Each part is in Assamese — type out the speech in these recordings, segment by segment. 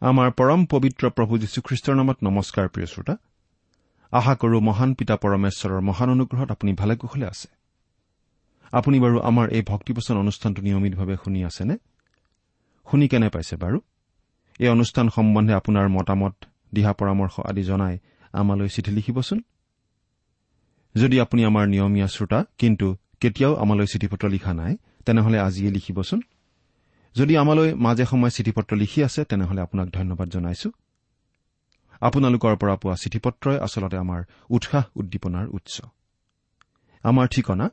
আমাৰ পৰম পবিত্ৰ প্ৰভু যীশুখ্ৰীষ্টৰ নামত নমস্কাৰ প্ৰিয় শ্ৰোতা। আশা কৰো মহান পিতা পৰমেশ্বৰৰ মহান অনুগ্ৰহত আপুনি ভালে কুশলে আছে। আপুনি বাৰু আমাৰ এই ভক্তিপোচন অনুষ্ঠানটো নিয়মিতভাৱে শুনি আছেনে? শুনি কেনে পাইছে বাৰু? এই অনুষ্ঠান সম্বন্ধে আপোনাৰ মতামত দিহা পৰামৰ্শ আদি জনাই আমালৈ চিঠি লিখিবচোন। যদি আপুনি আমাৰ নিয়মীয়া শ্ৰোতা কিন্তু কেতিয়াও আমালৈ চিঠি পত্ৰ লিখা নাই তেনেহলে আজিয়ে লিখিবচোন। যদি আমালৈ মাজে সময়ে চিঠি পত্ৰ লিখি আছে তেনেহলে আপোনাক ধন্যবাদ জনাইছো। আপোনালোকৰ পৰা পোৱা চিঠি পত্ৰই আচলতে আমাৰ উৎসাহ উদ্দীপনাৰ উৎস। আমাৰ ঠিকনা?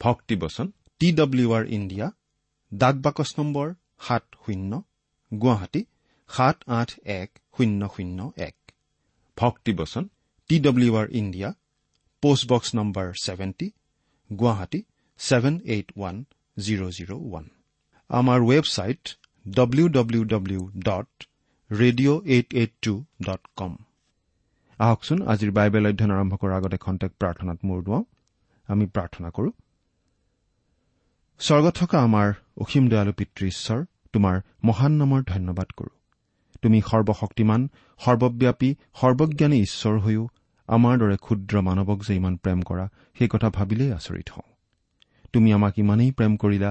ভক্তিবচন টি ডব্লিউ আৰ ইণ্ডিয়া ডাক বাকচ নম্বৰ সাত শূন্য গুৱাহাটী সাত আঠ এক শূন্য শূন্য এক। ভক্তিবচন T W R India post box number seventy Guwahati seven eight one zero' zero' one. আমাৰ website W W W dot radio' eight eight two dot com আহকচোন আজিৰ বাইবেল অধ্যয়ন আৰম্ভ কৰাৰ আগতে খন্তেক প্ৰাৰ্থনাত মূৰ দুৱাওঁ। আমি প্ৰাৰ্থনা কৰো। স্বৰ্গত থকা আমাৰ অসীম দয়ালু পিতৃ ঈশ্বৰ তোমাৰ মহান নামৰ ধন্যবাদ কৰো। তুমি সৰ্বশক্তিমান সৰ্বব্যাপী সৰ্বজ্ঞানী ঈশ্বৰ হৈও আমাৰ দৰে ক্ষুদ্ৰ মানৱক যে ইমান প্ৰেম কৰা সেই কথা ভাবিলেই আচৰিত হওঁ। তুমি আমাক ইমানেই প্ৰেম কৰিলা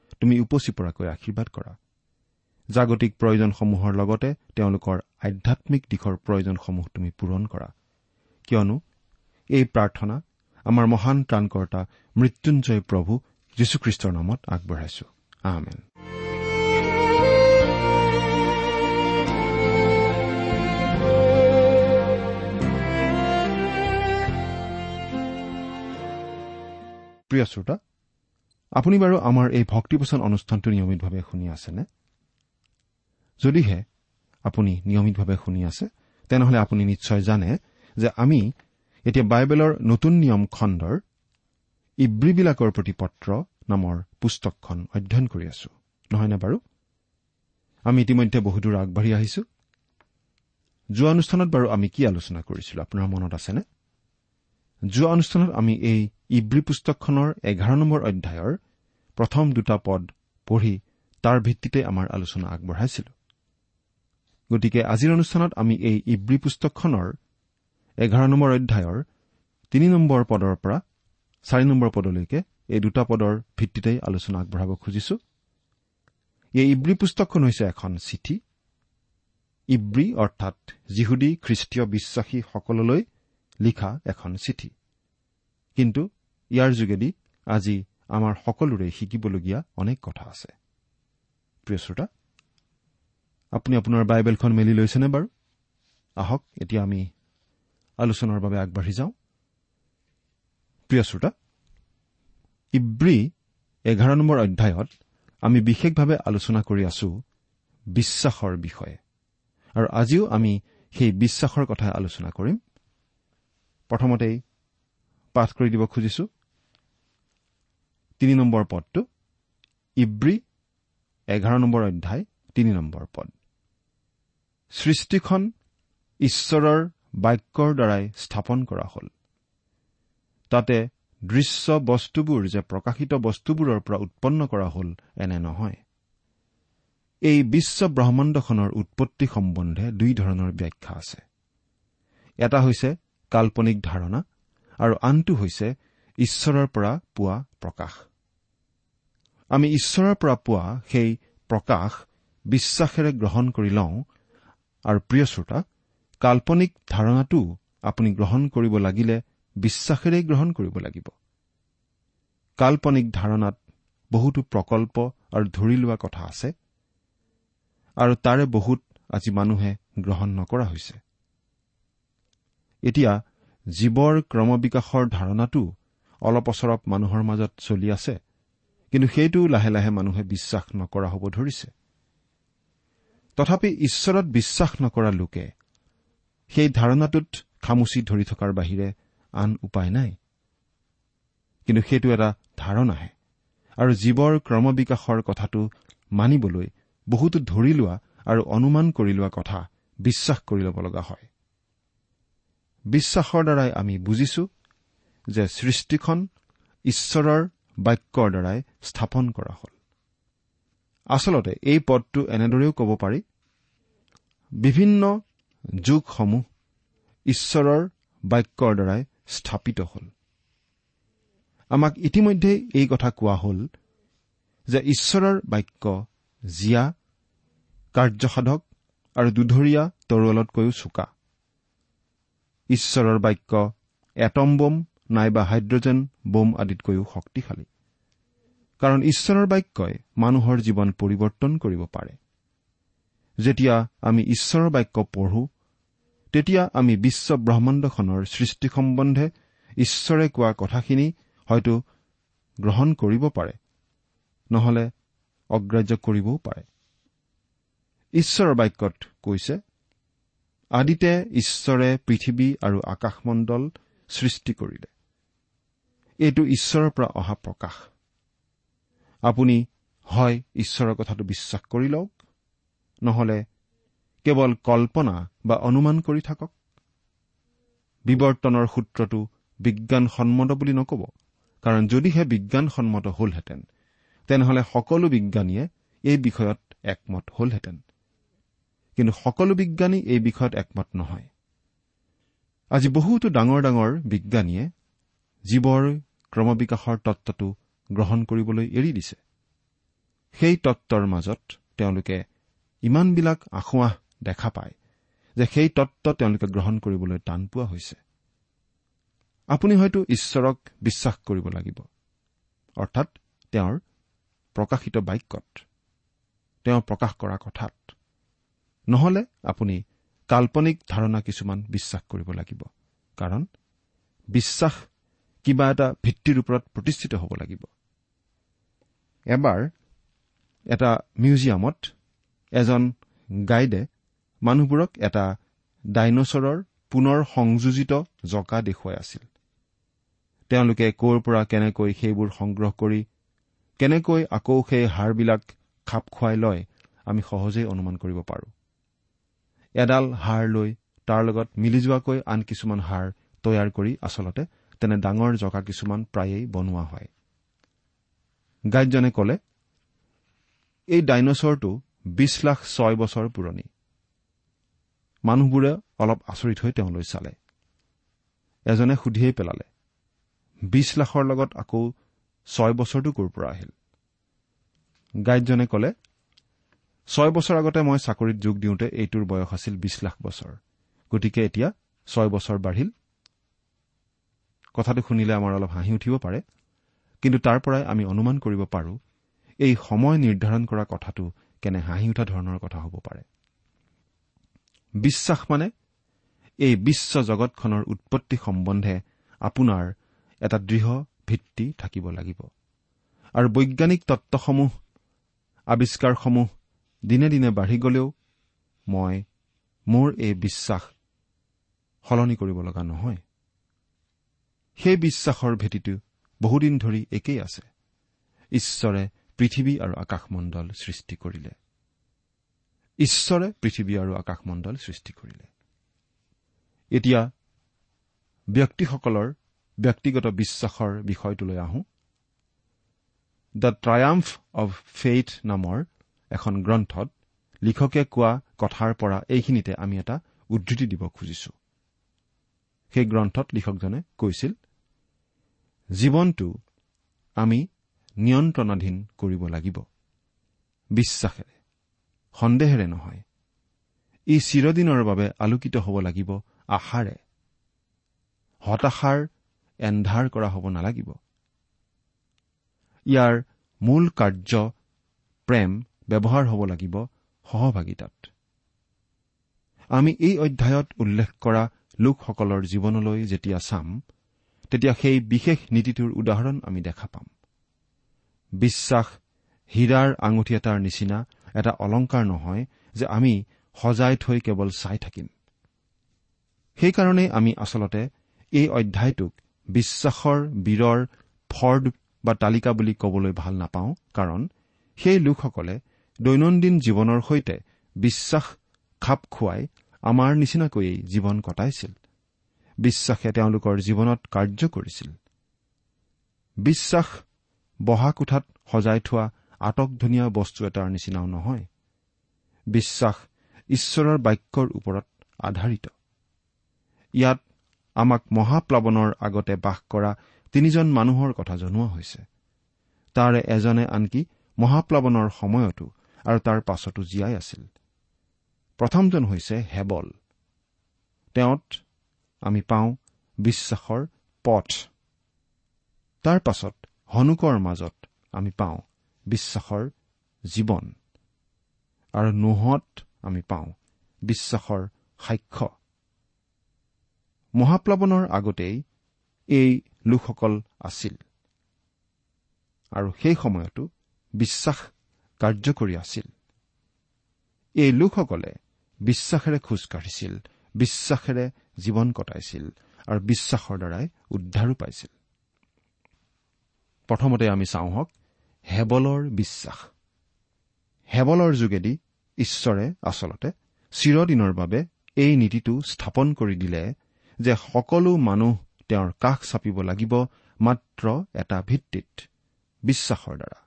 তুমি উপচি পৰাকৈ আশীৰ্বাদ কৰা। জাগতিক প্ৰয়োজনসমূহৰ লগতে তেওঁলোকৰ আধ্যামিক দিশৰ প্ৰয়োজনসমূহ তুমি পূৰণ কৰা। কিয়নো এই প্ৰাৰ্থনা আমাৰ মহান ত্ৰাণকৰ্তা মৃত্যুঞ্জয় প্ৰভু যীশুখ্ৰীষ্টৰ নামত আগবঢ়াইছো। আহমেন প্ৰিয় শ্ৰোতা আপুনি বাৰু আমাৰ এই ভক্তিপোচন অনুষ্ঠানটো নিয়মিতভাৱে শুনি আছেনে? যদিহে আপুনি নিয়মিতভাৱে শুনি আছে তেনেহলে আপুনি নিশ্চয় জানে যে আমি এতিয়া বাইবেলৰ নতুন নিয়ম খণ্ডৰ ইব্ৰীবিলাকৰ প্ৰতি পত্ৰ নামৰ পুস্তকখন অধ্যয়ন কৰি আছো। নহয়নে বাৰু? আমি ইতিমধ্যে বহুদূৰ আগবাঢ়ি আহিছো। যোৱা অনুষ্ঠানত বাৰু আমি কি আলোচনা কৰিছিলো? আপোনাৰ মনত আছেনে? যোৱা অনুষ্ঠানত আমি এই ইব্ৰী পুস্তকখনৰ এঘাৰ নম্বৰ অধ্যায়ৰ প্ৰথম দুটা পদ পঢ়ি তাৰ ভিত্তিতে আমাৰ আলোচনা আগবঢ়াইছিলো। গতিকে আজিৰ অনুষ্ঠানত আমি এই ইব্ৰী পুস্তকখনৰ এঘাৰ নম্বৰ অধ্যায়ৰ তিনি নম্বৰ পদৰ পৰা চাৰি নম্বৰ পদলৈকে এই দুটা পদৰ ভিত্তিতেই আলোচনা আগবঢ়াব খুজিছো। এই ইব্ৰী পুস্তকখন হৈছে এখন চিঠি। ইব্ৰী অৰ্থাৎ যিহুদী খ্ৰীষ্টীয় বিশ্বাসীসকললৈ লিখা এখন চিঠি। কিন্তু ইয়াৰ যোগেদি আজি আমাৰ সকলোৰে শিকিবলগীয়া অনেক কথা আছে। আপুনি আপোনাৰ বাইবেলখন মেলি লৈছেনে বাৰু? আহক এতিয়া আমি আলোচনাৰ বাবে আগবাঢ়ি যাওঁ। প্ৰিয় শ্ৰোতা ইব্ৰী এঘাৰ নম্বৰ অধ্যায়ত আমি বিশেষভাৱে আলোচনা কৰি আছো বিশ্বাসৰ বিষয়ে। আৰু আজিও আমি সেই বিশ্বাসৰ কথাই আলোচনা কৰিম। প্ৰথমতেই পাঠ কৰি দিব খুজিছো। তিনি নম্বৰ পদটো। ইব্ৰী এঘাৰ নম্বৰ অধ্যায় তিনি নম্বৰ পদ। সৃষ্টিখন ঈশ্বৰৰ বাক্যৰ দ্বাৰাই স্থাপন কৰা হ'ল। তাতে দৃশ্য বস্তুবোৰ যে প্ৰকাশিত বস্তুবোৰৰ পৰা উৎপন্ন কৰা হ'ল এনে নহয়। এই বিশ্ব ব্ৰহ্মাণ্ডখনৰ উৎপত্তি সম্বন্ধে দুই ধৰণৰ ব্যাখ্যা আছে। এটা হৈছে কাল্পনিক ধাৰণা আৰু আনটো হৈছে ঈশ্বৰৰ পৰা পোৱা প্ৰকাশ। আমি ঈশ্বৰৰ পৰা পোৱা সেই প্ৰকাশ বিশ্বাসেৰে গ্ৰহণ কৰি লওঁ। আৰু প্ৰিয় শ্ৰোতা কাল্পনিক ধাৰণাটো আপুনি গ্ৰহণ কৰিব লাগিলে বিশ্বাসেৰেই গ্ৰহণ কৰিব লাগিব। কাল্পনিক ধাৰণাত বহুতো প্ৰকল্প আৰু ধৰি লোৱা কথা আছে। আৰু তাৰে বহুত আজি মানুহে গ্ৰহণ নকৰা হৈছে। এতিয়া জীৱৰ ক্ৰমবিকাশৰ ধাৰণাটো অলপ অচৰপ মানুহৰ মাজত চলি আছে। কিন্তু সেইটোও লাহে লাহে মানুহে বিশ্বাস নকৰা হ'ব ধৰিছে। তথাপি ঈশ্বৰত বিশ্বাস নকৰা লোকে সেই ধাৰণাটোত খামুচি ধৰি থকাৰ বাহিৰে আন উপায় নাই। কিন্তু সেইটো এটা ধাৰণাহে আৰু জীৱৰ ক্ৰমবিকাশৰ কথাটো মানিবলৈ বহুতো ধৰি লোৱা আৰু অনুমান কৰি লোৱা কথা বিশ্বাস কৰি ল'ব লগা হয়। বিশ্বাসৰ দ্বাৰাই আমি বুজিছো যে সৃষ্টিখন ঈশ্বৰৰ বাক্যৰ দ্বাৰাই স্থাপন কৰা হ'ল। আচলতে এই পদটো এনেদৰেও ক'ব পাৰি বিভিন্ন যুগসমূহ ঈশ্বৰৰ বাক্যৰ দ্বাৰাই স্থাপিত হ'ল। আমাক ইতিমধ্যে এই কথা কোৱা হ'ল যে ঈশ্বৰৰ বাক্য জীয়া কাৰ্যসাধক আৰু দুধৰীয়া তৰোৱালতকৈও চোকা। ঈশ্বৰৰ বাক্য এটম বোম নাইবা হাইড্ৰজেন বোম আদিতকৈও শক্তিশালী। কাৰণ ঈশ্বৰৰ বাক্যই মানুহৰ জীৱন পৰিৱৰ্তন কৰিব পাৰে। যেতিয়া আমি ঈশ্বৰৰ বাক্য পঢ়ো তেতিয়া আমি বিশ্ব ব্ৰহ্মাণ্ডখনৰ সৃষ্টি সম্বন্ধে ঈশ্বৰে কোৱা কথাখিনি হয়তো গ্ৰহণ কৰিব পাৰে নহলে অগ্ৰাহ্য কৰিবও পাৰে। ঈশ্বৰৰ বাক্যত কৈছে আদিতে ঈশ্বৰে পৃথিৱী আৰু আকাশমণ্ডল সৃষ্টি কৰিলে। এইটো ঈশ্বৰৰ পৰা অহা প্ৰকাশ। আপুনি হয় ঈশ্বৰৰ কথাটো বিশ্বাস কৰি লওক নহলে কেৱল কল্পনা বা অনুমান কৰি থাকক। বিৱৰ্তনৰ সূত্ৰটো বিজ্ঞানসন্মত বুলি নকব কাৰণ যদিহে বিজ্ঞানসন্মত হলহেঁতেন তেনেহলে সকলো বিজ্ঞানীয়ে এই বিষয়ত একমত হলহেঁতেন। কিন্তু সকলো বিজ্ঞানী এই বিষয়ত একমত নহয়। আজি বহুতো ডাঙৰ ডাঙৰ বিজ্ঞানীয়ে জীৱৰ ক্ৰমবিকাশৰ তত্বটো গ্ৰহণ কৰিবলৈ এৰি দিছে। সেই তত্বৰ মাজত তেওঁলোকে ইমানবিলাক আসোঁৱাহ দেখা পায় যে সেই তত্ত তেওঁলোকে গ্ৰহণ কৰিবলৈ টান পোৱা হৈছে। আপুনি হয়তো ঈশ্বৰক বিশ্বাস কৰিব লাগিব অৰ্থাৎ তেওঁৰ প্ৰকাশিত বাক্যত তেওঁ প্ৰকাশ কৰা কথাত। নহলে আপুনি কাল্পনিক ধাৰণা কিছুমান বিশ্বাস কৰিব লাগিব কাৰণ বিশ্বাস কিবা এটা ভিত্তিৰ ওপৰত প্ৰতিষ্ঠিত হ'ব লাগিব। এবাৰ এটা মিউজিয়ামত এজন গাইডে মানুহবোৰক এটা ডাইনছৰৰ পুনৰ সংযোজিত জকা দেখুৱাই আছিল। তেওঁলোকে ক'ৰ পৰা কেনেকৈ সেইবোৰ সংগ্ৰহ কৰি কেনেকৈ আকৌ সেই হাড়বিলাক খাপ খুৱাই লয় আমি সহজেই অনুমান কৰিব পাৰোঁ। এডাল হাড় লৈ তাৰ লগত মিলি যোৱাকৈ আন কিছুমান হাড় তৈয়াৰ কৰি আচলতে তেনে ডাঙৰ জকা কিছুমান প্ৰায়েই বনোৱা হয়। গাইডজনে কলে এই ডাইনচৰটো বিছ লাখ ছয় বছৰ পুৰণি। মানুহবোৰে অলপ আচৰিত হৈ তেওঁলৈ চালে। এজনে সুধিয়েই পেলালে বিছ লাখৰ লগত আকৌ ছয় বছৰটো ক'ৰ পৰা আহিল? গাইডজনে ক'লে ছয় বছৰ আগতে মই চাকৰিত যোগ দিওঁতে এইটোৰ বয়স আছিল বিছ লাখ বছৰ। গতিকে এতিয়া ছয় বছৰ বাঢ়িল কথাটো শুনিলে আমাৰ অলপ হাঁহি উঠিব পাৰে। কিন্তু তাৰ পৰাই আমি অনুমান কৰিব পাৰোঁ এই সময় নিৰ্ধাৰণ কৰা কথাটো কেনে হাঁহি উঠা ধৰণৰ কথা হ'ব পাৰে। বিশ্বাস মানে এই বিশ্ব জগতখনৰ উৎপত্তি সম্বন্ধে আপোনাৰ এটা দৃঢ় ভিত্তি থাকিব লাগিব। আৰু বৈজ্ঞানিক তত্বসমূহ আৱিষ্কাৰসমূহ দিনে দিনে বাঢ়ি গলেও মই মোৰ এই বিশ্বাস সলনি কৰিব লগা নহয়। সেই বিশ্বাসৰ ভেটিটো বহুদিন ধৰি একেই আছে। ঈশ্বৰে পৃথিৱী আৰু আকাশমণ্ডল সৃষ্টি কৰিলে। ঈশ্বৰে পৃথিৱী আৰু আকাশমণ্ডল সৃষ্টি কৰিলে। এতিয়া ব্যক্তিসকলৰ ব্যক্তিগত বিশ্বাসৰ বিষয়টোলৈ আহোঁ। দ্য ট্ৰায়াম্ফ অব ফেইথ নামৰ এখন গ্ৰন্থত লিখকে কোৱা কথাৰ পৰা এইখিনিতে আমি এটা উদ্ধৃতি দিব খুজিছো। সেই গ্ৰন্থত লিখকজনে কৈছিল জীৱনটো আমি নিয়ন্ত্ৰণাধীন কৰিব লাগিব। বিশ্বাসেৰে সন্দেহেৰে নহয়। ই চিৰদিনৰ বাবে আলোকিত হ'ব লাগিব আশাৰে। হতাশাৰ এন্ধাৰ কৰা হ'ব নালাগিব। ইয়াৰ মূল কাৰ্য প্ৰেম ব্যৱহাৰ হ'ব লাগিব সহভাগিতাত। আমি এই অধ্যায়ত উল্লেখ কৰা লোকসকলৰ জীৱনলৈ যেতিয়া চাম তেতিয়া সেই বিশেষ নীতিটোৰ উদাহৰণ আমি দেখা পাম। বিশ্বাস হীৰাৰ আঙুঠি এটাৰ নিচিনা এটা অলংকাৰ নহয় যে আমি সজাই থৈ কেৱল চাই থাকিম। সেইকাৰণেই আমি আচলতে এই অধ্যায়টোক বিশ্বাসৰ বীৰৰ ফৰ্ড বা তালিকা বুলি কবলৈ ভাল নাপাওঁ কাৰণ সেই লোকসকলে দৈনন্দিন জীৱনৰ সৈতে বিশ্বাস খাপ খুৱাই আমাৰ নিচিনাকৈয়ে জীৱন কটাইছিল। বিশ্বাসে তেওঁলোকৰ জীৱনত কাৰ্য কৰিছিল। বিশ্বাস বহা কোঠাত সজাই থোৱা আটকধুনীয়া বস্তু এটাৰ নিচিনাও নহয়। বিশ্বাস ঈশ্বৰৰ বাক্যৰ ওপৰত আধাৰিত। ইয়াত আমাক মহাপ্লাৱনৰ আগতে বাস কৰা তিনিজন মানুহৰ কথা জনোৱা হৈছে। তাৰে এজনে আনকি মহাপ্লাৱনৰ সময়তো আৰু তাৰ পাছতো জীয়াই আছিল। প্ৰথমজন হৈছে হেবল। তেওঁত আমি পাওঁ বিশ্বাসৰ পথ। তাৰ পাছত হনুকৰ মাজত আমি পাওঁ বিশ্বাসৰ জীৱন। আৰু নোহত আমি পাওঁ বিশ্বাসৰ সাক্ষ্য। মহাপ্লাৱনৰ আগতেই এই লোকসকল আছিল। আৰু সেই সময়তো বিশ্বাস কাৰ্যকৰী আছিল। এই লোকসকলে বিশ্বাসেৰে খোজ কাঢ়িছিল বিশ্বাসেৰে জীৱন কটাইছিল আৰু বিশ্বাসৰ দ্বাৰাই উদ্ধাৰো পাইছিল। প্ৰথমতে আমি চাওঁ হওক হেবলৰ বিশ্বাস। হেবলৰ যোগেদি ঈশ্বৰে আচলতে চিৰদিনৰ বাবে এই নীতিটো স্থাপন কৰি দিলে যে সকলো মানুহ তেওঁৰ কাষ চাপিব লাগিব মাত্ৰ এটা ভিত্তিত বিশ্বাসৰ দ্বাৰা।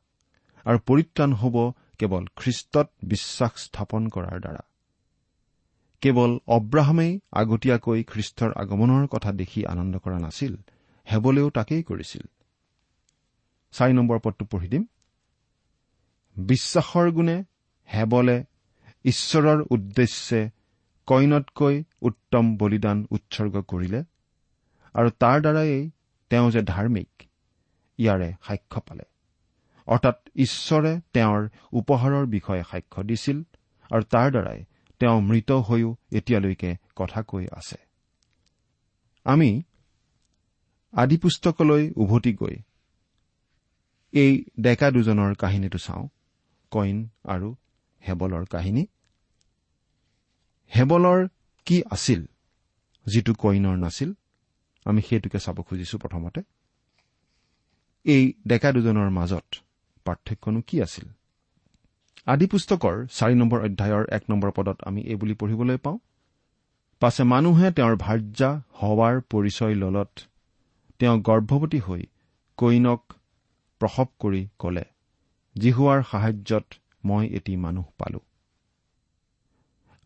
আৰু পৰিত্ৰাণ হ'ব কেৱল খ্ৰীষ্টত বিশ্বাস স্থাপন কৰাৰ দ্বাৰা। কেৱল অব্ৰাহামেই আগতীয়াকৈ খ্ৰীষ্টৰ আগমনৰ কথা দেখি আনন্দ কৰা নাছিল হেবলেও তাকেই কৰিছিল। বিশ্বাসৰ গুণে হেবলে ঈশ্বৰৰ উদ্দেশ্যে কইনতকৈ উত্তম বলিদান উৎসৰ্গ কৰিলে আৰু তাৰ দ্বাৰাই তেওঁ যে ধাৰ্মিক ইয়াৰে সাক্ষ্য পালে। অৰ্থাৎ ঈশ্বৰে তেওঁৰ উপহাৰৰ বিষয়ে সাক্ষ্য দিছিল আৰু তাৰ দ্বাৰাই তেওঁ মৃত হৈও এতিয়ালৈকে কথা কৈ আছে। আমি আদিপুস্তকলৈ উভতি গৈ এই ডেকা দুজনৰ কাহিনীটো চাওঁ কইন আৰু হেবলৰ কাহিনী। হেবলৰ কি আছিল যিটো কইনৰ নাছিল আমি সেইটোকে চাব খুজিছো প্ৰথমতে। এই ডেকা দুজনৰ মাজত পাৰ্থক্যনো কি আছিল? আদি পুস্তকৰ চাৰি নম্বৰ অধ্যায়ৰ এক নম্বৰ পদত আমি এই বুলি পঢ়িবলৈ পাওঁ। পাছে মানুহে তেওঁৰ ভাৰ্যা হোৱাৰ পৰিচয় ললত তেওঁ গৰ্ভৱতী হৈ কইনক প্ৰসৱ কৰি কলে জিহুৱাৰ সাহায্যত মই এটি মানুহ পালো।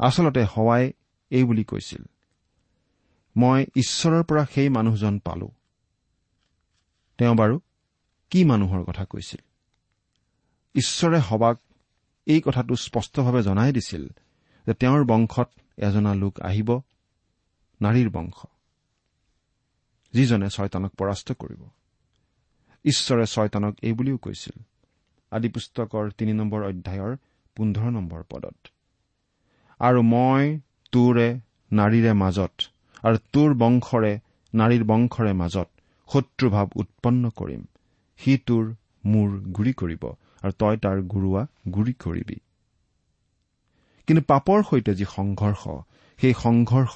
আচলতে হৱাই এই বুলি কৈছিল মই ঈশ্বৰৰ পৰা সেই মানুহজন পালো। তেওঁ বাৰু কি মানুহৰ কথা কৈছিল? ঈশ্বৰে সবাক এই কথাটো স্পষ্টভাৱে জনাই দিছিল যে তেওঁৰ বংশত এজনা লোক আহিব নাৰীৰ বংশ যিজনে ছয়তানক পৰাস্ত কৰিব। ঈশ্বৰে ছয়তানক এই বুলিও কৈছিল। আদি পুস্তকৰ তিনি নম্বৰ অধ্যায়ৰ পোন্ধৰ নম্বৰ পদত। আৰু মই তোৰে নাৰীৰে মাজত আৰু তোৰ বংশৰে নাৰীৰ বংশৰে মাজত শত্ৰুভাৱ উৎপন্ন কৰিম। সি তোৰ মূৰ গুৰি কৰিব। আৰু তই তাৰ গুৰুৱা গুৰি কৰিবি। কিন্তু পাপৰ সৈতে যি সংঘৰ্ষ সেই সংঘৰ্ষ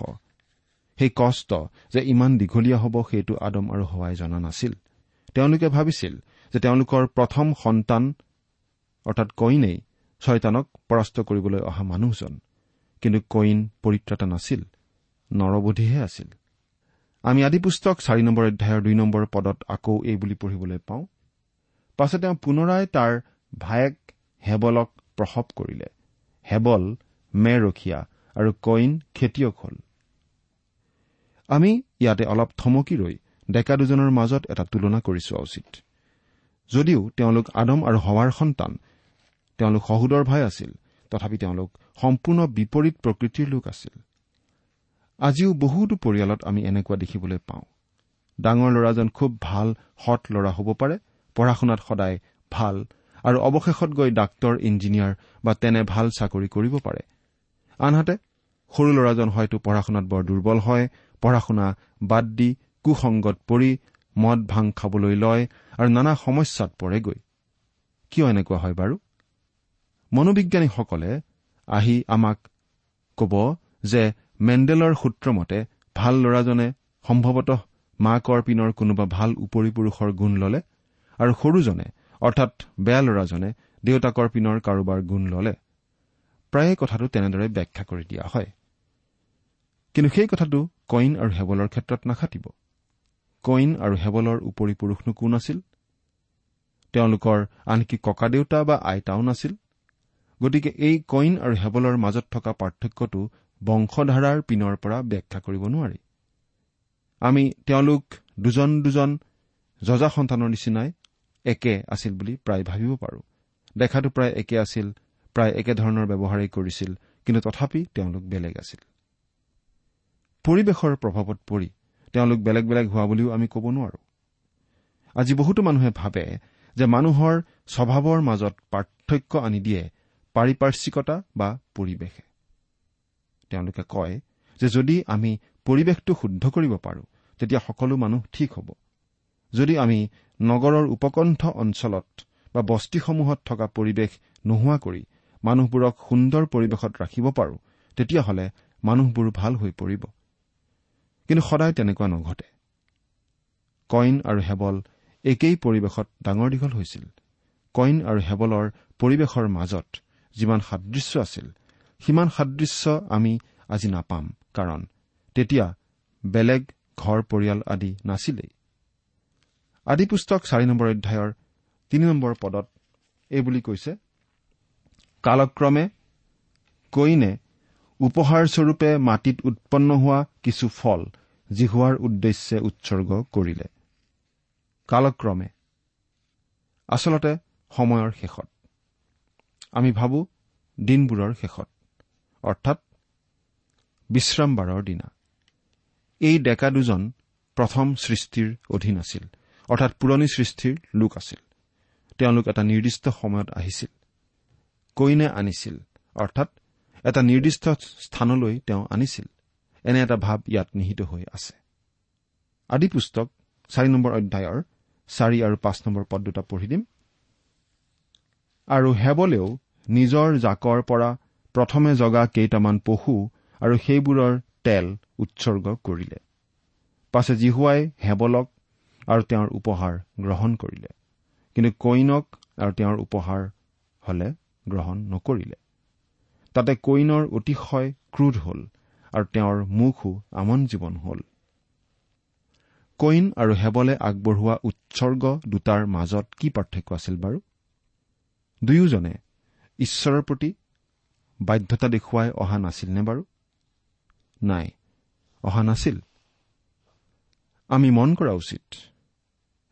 সেই কষ্ট যে ইমান দীঘলীয়া হ'ব সেইটো আদম আৰু হোৱাই জনা নাছিল। তেওঁলোকে ভাবিছিল যে তেওঁলোকৰ প্ৰথম সন্তান অৰ্থাৎ কইনেই ছয়তানক পৰাস্ত কৰিবলৈ অহা মানুহজন। কিন্তু কইন পৰিত্ৰাতা নাছিল নৰবোধীহে আছিল। আমি আদি পুস্তক চাৰি নম্বৰ অধ্যায়ৰ দুই নম্বৰ পদত আকৌ এই বুলি পঢ়িবলৈ পাওঁ। পাছত তেওঁ পুনৰাই তাৰ ভায়েক হেবলক প্ৰসৱ কৰিলে। হেবল মে ৰখীয়া আৰু কইন খেতিয়ক হল। আমি ইয়াতে অলপ থমকি ৰৈ ডেকা দুজনৰ মাজত এটা তুলনা কৰি চোৱা উচিত যদিও তেওঁলোক আদম আৰু হৱাৰ সন্তান তেওঁলোক সহোদৰ ভাই আছিল তথাপি তেওঁলোক সম্পূৰ্ণ বিপৰীত প্ৰকৃতিৰ লোক আছিল। আজিও বহুতো পৰিয়ালত আমি এনেকুৱা দেখিবলৈ পাওঁ। ডাঙৰ ল'ৰাজন খুব ভাল সৎ ল'ৰা হ'ব পাৰে পঢ়া শুনাত সদায় ভাল আৰু অৱশেষত গৈ ডাক্তৰ ইঞ্জিনিয়াৰ বা তেনে ভাল চাকৰি কৰিব পাৰে। আনহাতে সৰু ল'ৰাজন হয়তো পঢ়া শুনাত বৰ দুৰ্বল হয় পঢ়া শুনা বাদ দি কুসংগত পৰি মদ ভাং খাবলৈ লয় আৰু নানা সমস্যাত পৰেগৈ। কিয় এনেকুৱা হয় বাৰু? মনোবিজ্ঞানীসকলে আহি আমাক ক'ব যে মেণ্ডেলৰ সূত্ৰমতে ভাল ল'ৰাজনে সম্ভৱতঃ মাকৰ পিনৰ কোনোবা ভাল উপৰি পুৰুষৰ গুণ ললে আৰু সৰুজনে অৰ্থাৎ বেয়া ল'ৰাজনে দেউতাকৰ পিনৰ কাৰোবাৰ গুণ ললে। প্ৰায়ে কথাটো তেনেদৰে ব্যাখ্যা কৰি দিয়া হয়। কিন্তু সেই কথাটো কইন আৰু হেবলৰ ক্ষেত্ৰত নাখাটিব। কইন আৰু হেবলৰ উপৰি পুৰুষনো কোন আছিল? তেওঁলোকৰ আনকি ককাদেউতা বা আইতাও নাছিল। গতিকে এই কইন আৰু হেবলৰ মাজত থকা পাৰ্থক্যটো বংশধাৰাৰ পিনৰ পৰা ব্যাখ্যা কৰিব নোৱাৰি। আমি তেওঁলোক দুজন দুজন যজা সন্তানৰ নিচিনাই একে আছিল বুলি প্ৰায় ভাবিব পাৰো। দেখাটো প্ৰায় একে আছিল প্ৰায় একেধৰণৰ ব্যৱহাৰেই কৰিছিল কিন্তু তথাপি তেওঁলোক বেলেগ আছিল। পৰিৱেশৰ প্ৰভাৱত পৰি তেওঁলোক বেলেগ বেলেগ হোৱা বুলিও আমি ক'ব নোৱাৰো। আজি বহুতো মানুহে ভাবে যে মানুহৰ স্বভাৱৰ মাজত পাৰ্থক্য আনি দিয়ে পাৰিপাৰ্শ্বিকতা বা পৰিৱেশে। তেওঁলোকে কয় যে যদি আমি পৰিৱেশটো শুদ্ধ কৰিব পাৰো তেতিয়া সকলো মানুহ ঠিক হ'ব। যদি আমি নগৰৰ উপকণ্ঠ অঞ্চলত বা বস্তিসমূহত থকা পৰিৱেশ নোহোৱা কৰি মানুহবোৰক সুন্দৰ পৰিৱেশত ৰাখিব পাৰো তেতিয়াহ'লে মানুহবোৰ ভাল হৈ পৰিব। কিন্তু সদায় তেনেকুৱা নঘটে। কইন আৰু হেবল একেই পৰিৱেশত ডাঙৰ দীঘল হৈছিল। কইন আৰু হেবলৰ পৰিৱেশৰ মাজত যিমান সাদৃশ্য আছিল সিমান সাদৃশ্য আমি আজি নাপাম। কাৰণ তেতিয়া বেলেগ ঘৰ পৰিয়াল আদি নাছিলেই। আদি পুস্তক চাৰি নম্বৰ অধ্যায়ৰ তিনি নম্বৰ পদত এই বুলি কৈছে কালক্ৰমে কইনে উপহাৰস্বৰূপে মাটিত উৎপন্ন হোৱা কিছু ফল জিহুৱাৰ উদ্দেশ্যে উৎসৰ্গ কৰিলে। কালক্ৰমে। আচলতে সময়ৰ শেষত। আমি ভাবো দিনবোৰৰ শেষত। অৰ্থাৎ বিশ্ৰামবাৰৰ দিনা। এই ডেকা দুজন প্ৰথম সৃষ্টিৰ অধীন আছিল। অৰ্থাৎ পুৰণি সৃষ্টিৰ লোক আছিল। তেওঁলোক এটা নিৰ্দিষ্ট সময়ত আহিছিল। কইনে আনিছিল অৰ্থাৎ এটা নিৰ্দিষ্ট স্থানলৈ তেওঁ আনিছিল। এনে এটা ভাৱ ইয়াত নিহিত হৈ আছে। আদি পুস্তক চাৰি নম্বৰ অধ্যায়ৰ চাৰি আৰু পাঁচ নম্বৰ পদ দুটা পঢ়ি দিম। আৰু হেবলেও নিজৰ জাকৰ পৰা প্ৰথমে জগা কেইটামান পশু আৰু সেইবোৰৰ তেল উৎসৰ্গ কৰিলে। পাছে জিহুৱাই হেবলক আৰু তেওঁৰ উপহাৰ গ্ৰহণ কৰিলে। কিন্তু কইনক আৰু তেওঁৰ উপহাৰ হলে গ্ৰহণ নকৰিলে। তাতে কইনৰ অতিশয় ক্ৰোধ হল আৰু তেওঁৰ মুখো আমন জীৱন হল। কইন আৰু হেবলে আগবঢ়োৱা উৎসৰ্গ দুটাৰ মাজত কি পাৰ্থক্য আছিল বাৰু? দুয়োজনে ঈশ্বৰৰ প্ৰতি বাধ্যতা দেখুৱাই অহা নাছিল নে বাৰু? নাই অহা নাছিল। আমি মন কৰা উচিত।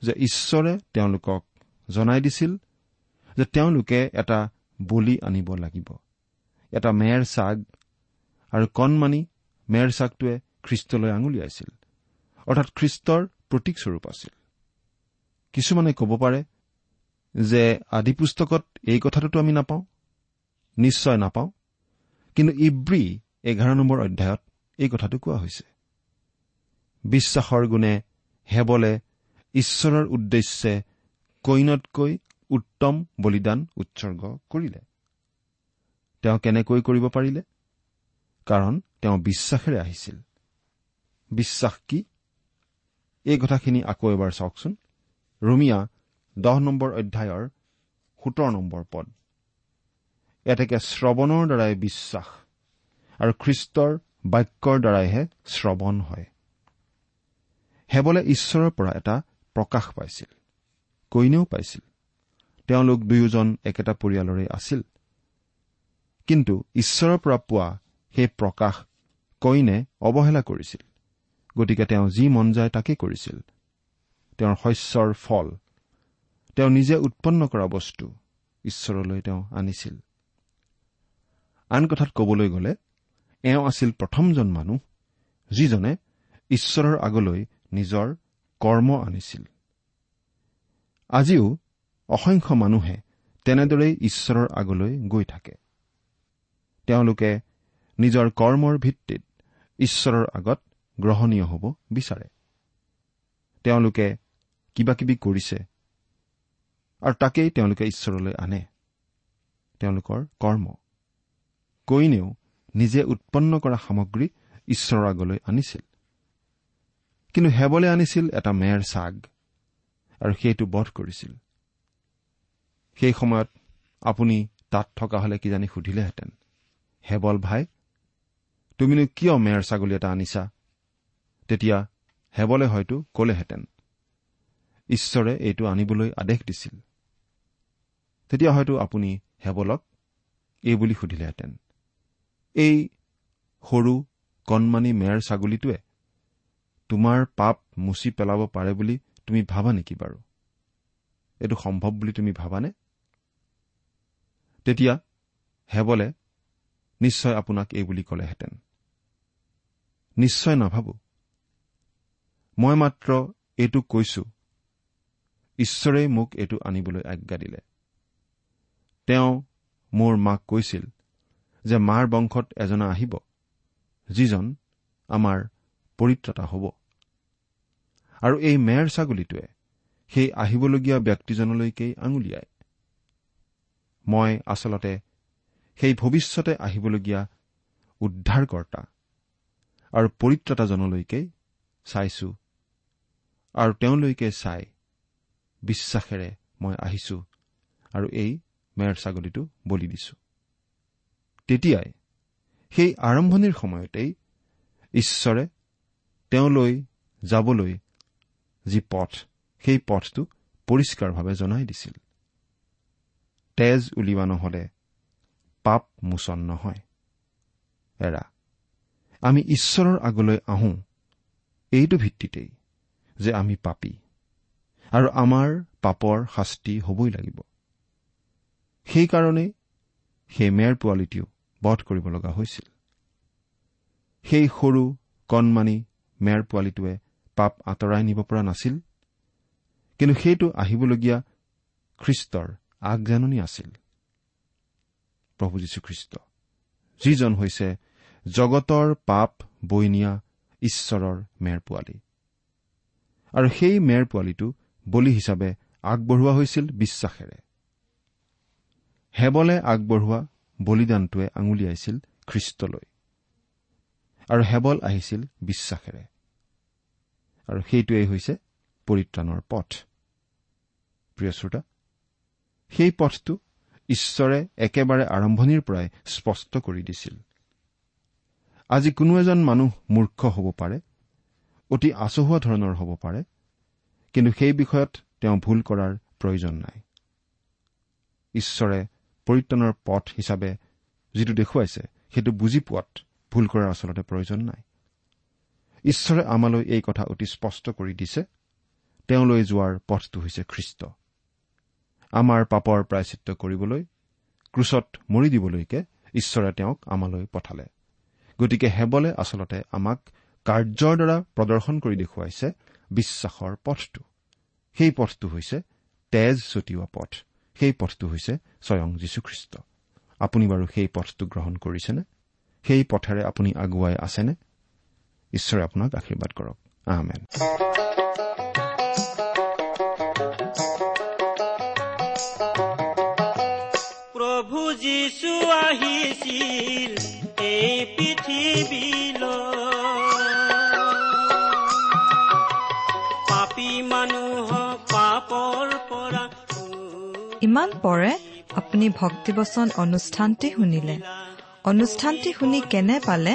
যে ঈশ্বৰে তেওঁলোকক জনাই দিছিল যে তেওঁলোকে এটা বলি আনিব লাগিব। এটা মেৰ চাগ আৰু কণমানি মেৰ চাগটোৱে খ্ৰীষ্টলৈ আঙুলিয়াইছিল অৰ্থাৎ খ্ৰীষ্টৰ প্ৰতীকস্বৰূপ আছিল। কিছুমানে ক'ব পাৰে যে আদি পুস্তকত এই কথাটোতো আমি নাপাওঁ। নিশ্চয় নাপাওঁ। কিন্তু ইব্ৰী এঘাৰ নম্বৰ অধ্যায়ত এই কথাটো কোৱা হৈছে। বিশ্বাসৰ গুণে হেবলে ঈশ্বৰৰ উদ্দেশ্যে কইনতকৈ উত্তম বলিদান উৎসৰ্গ কৰিলে। তেওঁ কেনেকৈ কৰিব পাৰিলে? কাৰণ তেওঁ বিশ্বাসেৰে আহিছিল। বিশ্বাস কি? এই কথাখিনি আকৌ এবাৰ চাওকচোন। ৰুমিয়া দহ নম্বৰ অধ্যায়ৰ সোতৰ নম্বৰ পদ। এতেকে শ্ৰৱণৰ দ্বাৰাই বিশ্বাস আৰু খ্ৰীষ্টৰ বাক্যৰ দ্বাৰাইহে শ্ৰৱণ হয়। হেবলে ঈশ্বৰৰ পৰা এটা প্ৰকাশ পাইছিল কইনেও পাইছিল। তেওঁলোক দুয়োজন একেটা পৰিয়ালৰে আছিল। কিন্তু ঈশ্বৰৰ পৰা পোৱা সেই প্ৰকাশ কইনে অৱহেলা কৰিছিল। গতিকে তেওঁ যি মন যায় তাকেই কৰিছিল। তেওঁৰ শস্যৰ ফল তেওঁ নিজে উৎপন্ন কৰা বস্তু ঈশ্বৰলৈ তেওঁ আনিছিল। আন কথাত কবলৈ গ'লে এওঁ আছিল প্ৰথমজন মানুহ যিজনে ঈশ্বৰৰ আগলৈ নিজৰ কৰ্ম আনিছিল। আজিও অসংখ্য মানুহে তেনেদৰেই ঈশ্বৰৰ আগলৈ গৈ থাকে। তেওঁলোকে নিজৰ কৰ্মৰ ভিত্তিত ঈশ্বৰৰ আগত গ্ৰহণীয় হ'ব বিচাৰে। তেওঁলোকে কিবা কিবি কৰিছে আৰু তাকেই তেওঁলোকে ঈশ্বৰলৈ আনে। তেওঁলোকৰ কৰ্ম। কইনেও নিজে উৎপন্ন কৰা সামগ্ৰী ঈশ্বৰৰ আগলৈ আনিছিল। কিন্তু হেবলে আনিছিল এটা মেৰ চাগ আৰু সেইটো বধ কৰিছিল। সেই সময়ত আপুনি তাত থকা হলে কিজানি সুধিলেহেঁতেন হেবল ভাই তুমিনো কিয় মেৰ ছাগলী এটা আনিছা? তেতিয়া হেবলে হয়তো কলেহেঁতেন ঈশ্বৰে এইটো আনিবলৈ আদেশ দিছিল। তেতিয়া হয়তো আপুনি হেবলক এই বুলি সুধিলেহেঁতেন এই সৰু কণমানি মেৰ ছাগলীটোৱে তোমাৰ পাপ মুচি পেলাব পাৰে বুলি তুমি ভাবা নেকি বাৰু? এইটো সম্ভৱ বুলি তুমি ভাবানে? তেতিয়া হেবলে নিশ্চয় আপোনাক এই বুলি ক'লেহেঁতেন। নিশ্চয় নাভাবো। মই মাত্ৰ এইটো কৈছো। ঈশ্বৰেই মোক এইটো আনিবলৈ আজ্ঞা দিলে। তেওঁ মোৰ মাক কৈছিল যে মাৰ বংশত এজনা আহিব যিজন আমাৰ পৰিত্ৰতা হ'ব। আৰু এই মেৰ ছাগলীটোৱে সেই আহিবলগীয়া ব্যক্তিজনলৈকেই আঙুলিয়ায়। মই আচলতে সেই ভৱিষ্যতে আহিবলগীয়া উদ্ধাৰকৰ্তা আৰু পৰিত্ৰতাজনলৈকেই চাইছো আৰু তেওঁলৈকে চাই বিশ্বাসেৰে মই আহিছো আৰু এই মেৰ ছাগলীটো বলি দিছো। তেতিয়াই সেই আৰম্ভণিৰ সময়তেই ঈশ্বৰে তেওঁলৈ যাবলৈ যি পথ সেই পথটো পৰিষ্কাৰভাৱে জনাই দিছিল। তেজ উলিওৱা নহলে পাপ মোচন নহয়। এৰা আমি ঈশ্বৰৰ আগলৈ আহোঁ এইটো ভিত্তিতেই যে আমি পাপী আৰু আমাৰ পাপৰ শাস্তি হবই লাগিব। সেইকাৰণেই সেই মেৰ পোৱালিটিও বধ কৰিব লগা হৈছিল। সেই সৰু কণমানি মেৰ পোৱালিটোৱে পাপ আঁতৰাই নিব পৰা নাছিল। কিন্তু সেইটো আহিবলগীয়া খ্ৰীষ্টৰ আগজাননী আছিল। প্ৰভু যীশুখ্ৰীষ্ট যিজন হৈছে জগতৰ পাপ বৈ নিয়া ঈশ্বৰৰ মেৰ পোৱালী আৰু সেই মেৰ পোৱালীটো বলি হিচাপে আগবঢ়োৱা হৈছিল বিশ্বাসেৰে। হেবলে আগবঢ়োৱা বলিদানটোৱে আঙুলিয়াইছিল খ্ৰীষ্টলৈ। আৰু হেবল আহিছিল বিশ্বাসেৰে। আৰু সেইটোৱেই হৈছে পৰিত্ৰাণৰ পথ। প্ৰিয় শ্ৰোতা সেই পথটো ঈশ্বৰে একেবাৰে আৰম্ভণিৰ পৰাই স্পষ্ট কৰি দিছিল। আজি কোনো এজন মানুহ মূৰ্খ হ'ব পাৰে অতি আচহুৱা ধৰণৰ হ'ব পাৰে কিন্তু সেই বিষয়ত তেওঁ ভুল কৰাৰ প্ৰয়োজন নাই। ঈশ্বৰে পৰিত্ৰাণৰ পথ হিচাপে যিটো দেখুৱাইছে সেইটো বুজি পোৱাত ভুল কৰাৰ আচলতে প্ৰয়োজন নাই। ঈশ্বৰে আমালৈ এই কথা অতি স্পষ্ট কৰি দিছে। তেওঁলৈ যোৱাৰ পথটো হৈছে খ্ৰীষ্ট আমাৰ পাপৰ প্ৰায়চিত্ৰ কৰিবলৈ ক্ৰুচত মৰি দিবলৈকে ঈশ্বৰে তেওঁক আমালৈ পঠালে। গতিকে হেবলে আচলতে আমাক কাৰ্যৰ দ্বাৰা প্ৰদৰ্শন কৰি দেখুৱাইছে বিশ্বাসৰ পথটো। সেই পথটো হৈছে তেজ ছটিওৱা পথ। সেই পথটো হৈছে স্বয়ং যীশুখ্ৰীষ্ট। আপুনি বাৰু সেই পথটো গ্ৰহণ কৰিছেনে? সেই পথেৰে আপুনি আগুৱাই আছেনে? ঈশ্বৰে আপোনাক আশীৰ্বাদ কৰক। আহমেন প্ৰভু যীশু আহিছিল এই পৃথিৱীলৈ। পাপী মানুহক পাপৰ পৰা ইমান পৰে আপুনি ভক্তিবচন অনুষ্ঠানটি শুনিলে। অনুষ্ঠানটি শুনি কেনে পালে?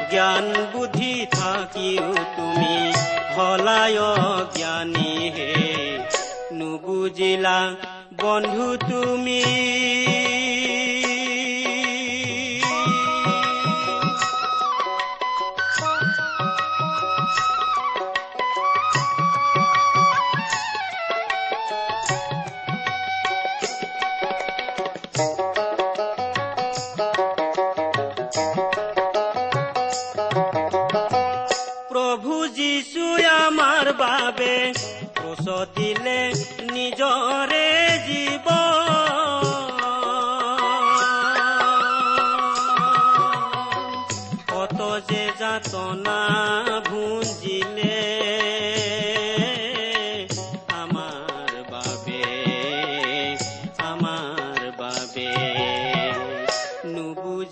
জ্ঞান বুদ্ধি থাকিও তুমি হলায় জ্ঞানী হে নুবুজিলা বন্ধু তুমি